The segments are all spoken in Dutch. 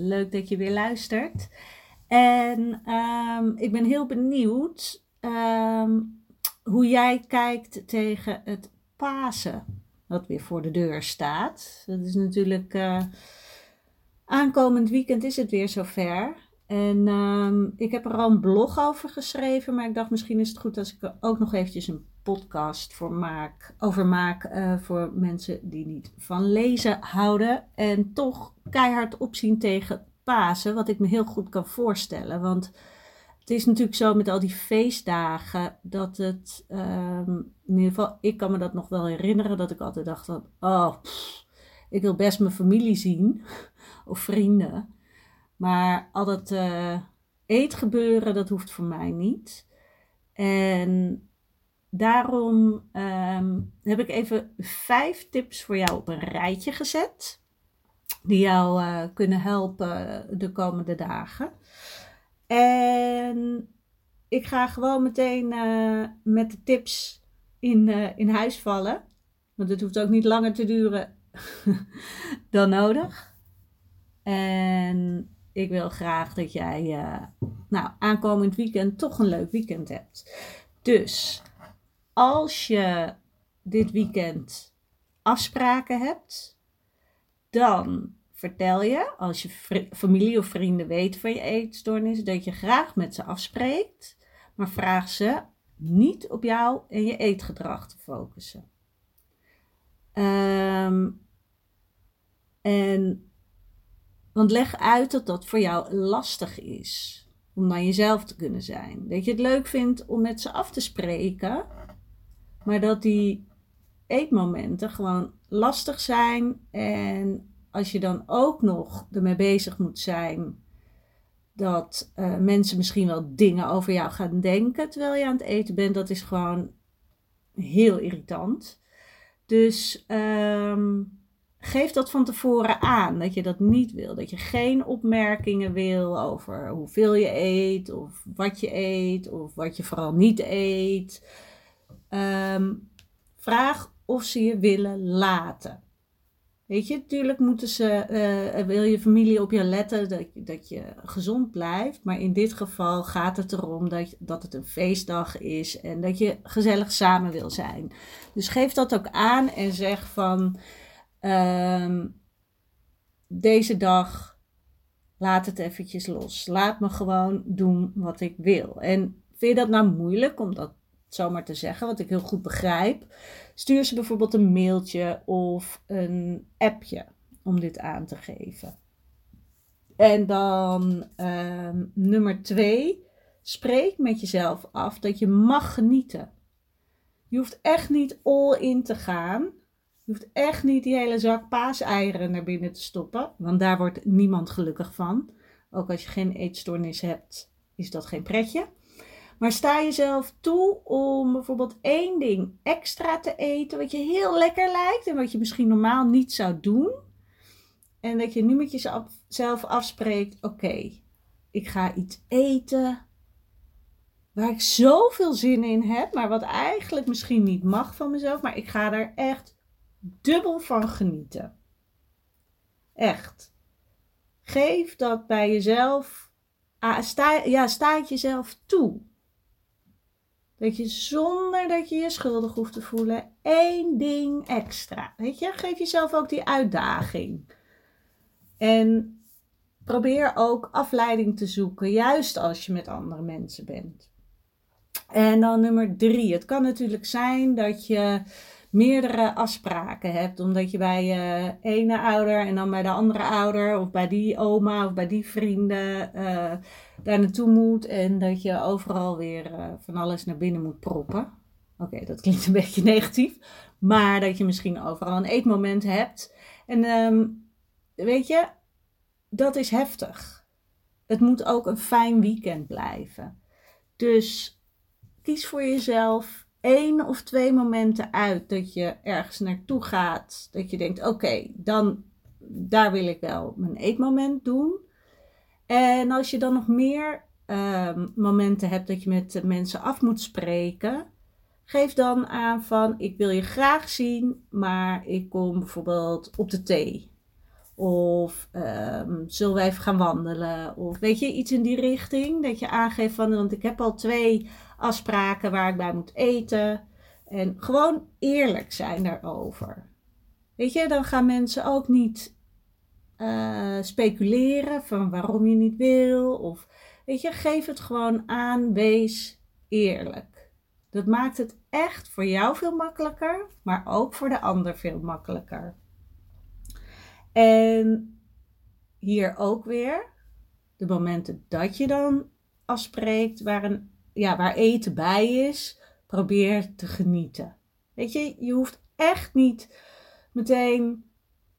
leuk dat je weer luistert. En ehm, ik ben heel benieuwd ehm, hoe jij kijkt tegen het Pasen, wat weer voor de deur staat. Dat is natuurlijk uh, aankomend weekend is het weer zover. En ehm, ik heb er al een blog over geschreven, maar ik dacht misschien is het goed als ik er ook nog eventjes een podcast voor maak, over maak uh, voor mensen die niet van lezen houden en toch keihard opzien tegen Pasen, wat ik me heel goed kan voorstellen. Want het is natuurlijk zo met al die feestdagen dat het, um, in ieder geval, ik kan me dat nog wel herinneren, dat ik altijd dacht van, oh, ik wil best mijn familie zien of vrienden. Maar al dat uh, eetgebeuren, dat hoeft voor mij niet. En daarom um, heb ik even vijf tips voor jou op een rijtje gezet die jou uh, kunnen helpen de komende dagen. En ik ga gewoon meteen uh, met de tips in, uh, in huis vallen. Want het hoeft ook niet langer te duren dan nodig. En ik wil graag dat jij nou, aankomend weekend toch een leuk weekend hebt. Dus als je dit weekend afspraken hebt, dan vertel je, als je familie of vrienden weten van je eetstoornis, dat je graag met ze afspreekt, maar vraag ze niet op jou en je eetgedrag te focussen. Um, en, want leg uit dat dat voor jou lastig is om naar jezelf te kunnen zijn. Dat je het leuk vindt om met ze af te spreken, maar dat die eetmomenten gewoon lastig zijn en als je dan ook nog ermee bezig moet zijn dat uh, mensen misschien wel dingen over jou gaan denken terwijl je aan het eten bent, dat is gewoon heel irritant. Dus um, geef dat van tevoren aan dat je dat niet wil. Dat je geen opmerkingen wil over hoeveel je eet, of wat je eet, of wat je vooral niet eet. Um, vraag of ze je willen laten. Weet je, natuurlijk moeten ze, uh, wil je familie op je letten dat, dat je gezond blijft. Maar in dit geval gaat het erom dat, dat het een feestdag is en dat je gezellig samen wil zijn. Dus geef dat ook aan en zeg van uh, deze dag laat het eventjes los. Laat me gewoon doen wat ik wil. En vind je dat nou moeilijk om dat zomaar te zeggen, wat ik heel goed begrijp? Stuur ze bijvoorbeeld een mailtje of een appje om dit aan te geven. En dan uh, nummer twee, spreek met jezelf af dat je mag genieten. Je hoeft echt niet all in te gaan. Je hoeft echt niet die hele zak paaseieren naar binnen te stoppen, want daar wordt niemand gelukkig van. Ook als je geen eetstoornis hebt, is dat geen pretje. Maar sta jezelf toe om bijvoorbeeld één ding extra te eten wat je heel lekker lijkt en wat je misschien normaal niet zou doen. En dat je nu met jezelf afspreekt: oké, ik ga iets eten waar ik zoveel zin in heb, maar wat eigenlijk misschien niet mag van mezelf, maar ik ga er echt dubbel van genieten. Echt. Geef dat bij jezelf. Ah, sta, ja, sta het jezelf toe. Dat je zonder dat je je schuldig hoeft te voelen, één ding extra. Weet je, geef jezelf ook die uitdaging. En probeer ook afleiding te zoeken, juist als je met andere mensen bent. En dan nummer drie. Het kan natuurlijk zijn dat je meerdere afspraken hebt. Omdat je bij je ene ouder en dan bij de andere ouder. Of bij die oma of bij die vrienden uh, daar naartoe moet. En dat je overal weer uh, van alles naar binnen moet proppen. Oké, dat klinkt een beetje negatief. Maar dat je misschien overal een eetmoment hebt. En um, weet je, dat is heftig. Het moet ook een fijn weekend blijven. Dus kies voor jezelf één of twee momenten uit dat je ergens naartoe gaat. Dat je denkt: oké, dan daar wil ik wel mijn eetmoment doen. En als je dan nog meer uh, momenten hebt dat je met mensen af moet spreken, geef dan aan van: ik wil je graag zien, maar ik kom bijvoorbeeld op de thee. Of um, zullen wij even gaan wandelen? Of weet je, iets in die richting. Dat je aangeeft van, want ik heb al twee afspraken waar ik bij moet eten. En gewoon eerlijk zijn daarover. Weet je, dan gaan mensen ook niet uh, speculeren van waarom je niet wil. Of weet je, geef het gewoon aan, wees eerlijk. Dat maakt het echt voor jou veel makkelijker, maar ook voor de ander veel makkelijker. En hier ook weer de momenten dat je dan afspreekt waar, een, ja, waar eten bij is, probeer te genieten. Weet je, je hoeft echt niet meteen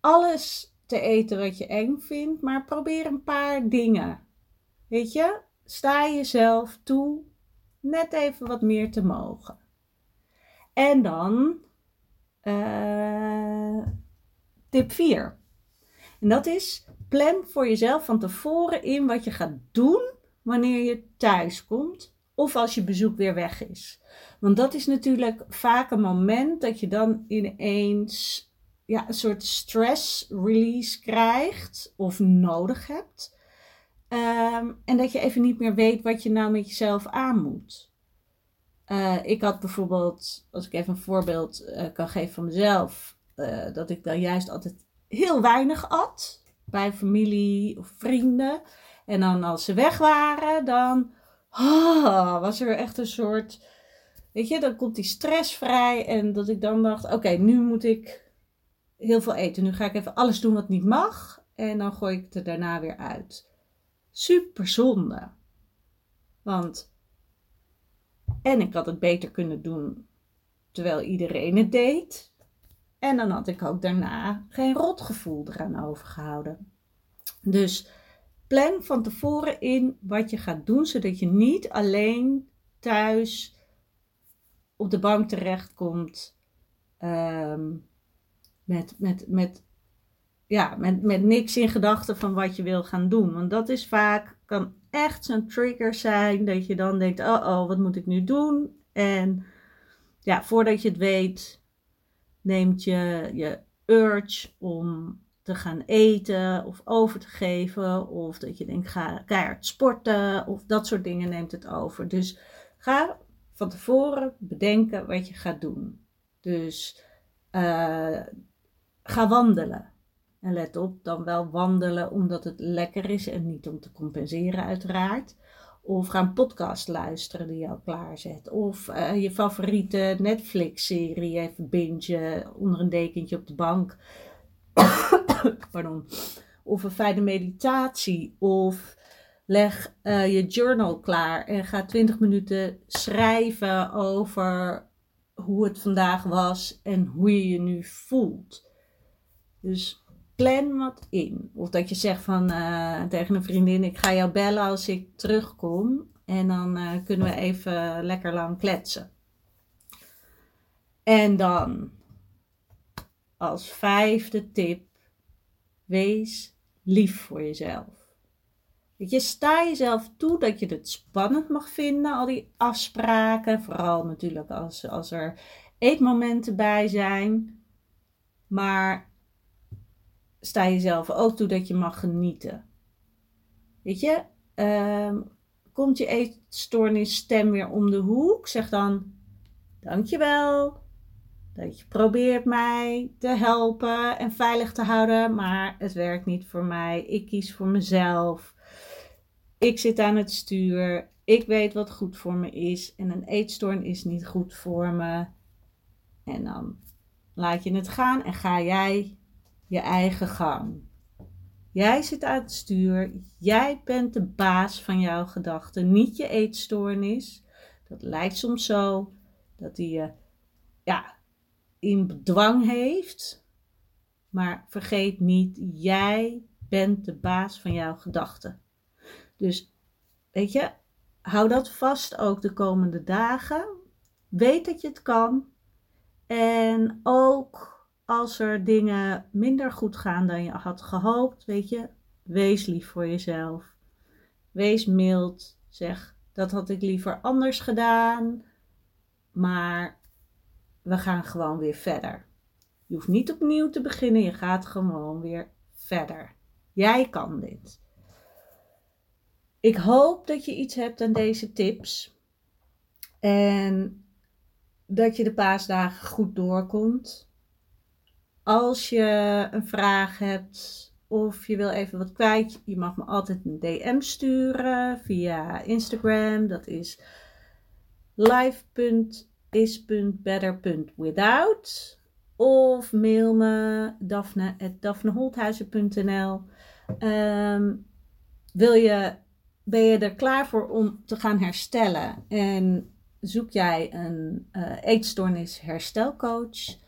alles te eten wat je eng vindt, maar probeer een paar dingen. Weet je, sta jezelf toe net even wat meer te mogen. En dan uh, tip 4. En dat is plan voor jezelf van tevoren in wat je gaat doen wanneer je thuis komt of als je bezoek weer weg is. Want dat is natuurlijk vaak een moment dat je dan ineens ja, een soort stress release krijgt of nodig hebt. Um, en dat je even niet meer weet wat je nou met jezelf aan moet. Uh, ik had bijvoorbeeld, als ik even een voorbeeld uh, kan geven van mezelf, uh, dat ik dan juist altijd heel weinig at bij familie of vrienden. En dan als ze weg waren, dan oh, was er echt een soort. Weet je, dan komt die stress vrij. En dat ik dan dacht: oké, nu moet ik heel veel eten. Nu ga ik even alles doen wat niet mag. En dan gooi ik het er daarna weer uit. Super zonde. Want. En ik had het beter kunnen doen terwijl iedereen het deed. En dan had ik ook daarna geen rotgevoel eraan overgehouden. Dus plan van tevoren in wat je gaat doen, zodat je niet alleen thuis op de bank terechtkomt um, met, met, met, ja, met, met niks in gedachten van wat je wil gaan doen. Want dat is vaak, kan echt zo'n trigger zijn dat je dan denkt, oh oh, wat moet ik nu doen? En ja, voordat je het weet, neemt je je urge om gaan eten of over te geven. Of dat je denkt, ga keihard sporten of dat soort dingen neemt het over. Dus ga van tevoren bedenken wat je gaat doen. Dus uh, ga wandelen. En let op, dan wel wandelen omdat het lekker is en niet om te compenseren uiteraard. Of ga een podcast luisteren die je al klaarzet. Of uh, je favoriete Netflix-serie even bingen onder een dekentje op de bank. Pardon. Of een fijne meditatie. Of leg uh, je journal klaar en ga 20 minuten schrijven over hoe het vandaag was en hoe je je nu voelt. Dus plan wat in. Of dat je zegt van, uh, tegen een vriendin: Ik ga jou bellen als ik terugkom. En dan uh, kunnen we even lekker lang kletsen. En dan als vijfde tip: wees lief voor jezelf. Je, sta jezelf toe dat je het spannend mag vinden, al die afspraken. Vooral natuurlijk als, als er eetmomenten bij zijn. Maar sta jezelf ook toe dat je mag genieten. Weet je, uh, komt je eetstoornisstem weer om de hoek, zeg dan dankjewel dat je probeert mij te helpen en veilig te houden, maar het werkt niet voor mij. Ik kies voor mezelf. Ik zit aan het stuur. ik weet wat goed voor me is en een eetstoorn is niet goed voor me. En dan laat je het gaan en ga jij je eigen gang. Jij zit aan het stuur, jij bent de baas van jouw gedachten, niet je eetstoornis. Dat lijkt soms zo dat hij je ja, in bedwang heeft. Maar vergeet niet, jij bent de baas van jouw gedachten. Dus weet je, hou dat vast ook de komende dagen. Weet dat je het kan. En ook als er dingen minder goed gaan dan je had gehoopt, weet je, wees lief voor jezelf. Wees mild. Zeg, dat had ik liever anders gedaan. Maar we gaan gewoon weer verder. Je hoeft niet opnieuw te beginnen, je gaat gewoon weer verder. Jij kan dit. Ik hoop dat je iets hebt aan deze tips. En dat je de paasdagen goed doorkomt. Als je een vraag hebt of je wil even wat kwijt, je mag me altijd een DM sturen via Instagram. Dat is live.is.better.without. Of mail me daphne.daphneholthuizen.nl um, Wil je, ben je er klaar voor om te gaan herstellen? En zoek jij een uh, eetstoornis herstelcoach?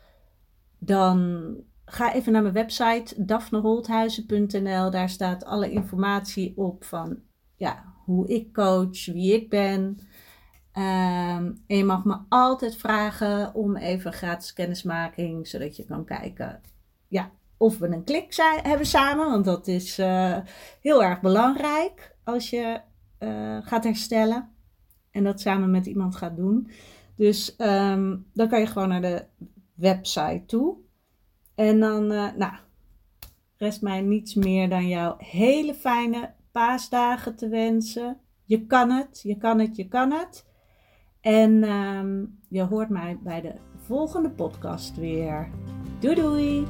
Dan ga even naar mijn website daphneholthuizen.nl. Daar staat alle informatie op van ja, hoe ik coach, wie ik ben. Um, en je mag me altijd vragen om even gratis kennismaking, zodat je kan kijken ja, of we een klik zijn, hebben samen. Want dat is uh, heel erg belangrijk als je uh, gaat herstellen en dat samen met iemand gaat doen. Dus um, dan kan je gewoon naar de website toe. En dan, uh, nou, rest mij niets meer dan jou hele fijne paasdagen te wensen. Je kan het, je kan het, je kan het. En um, je hoort mij bij de volgende podcast weer. Doei doei!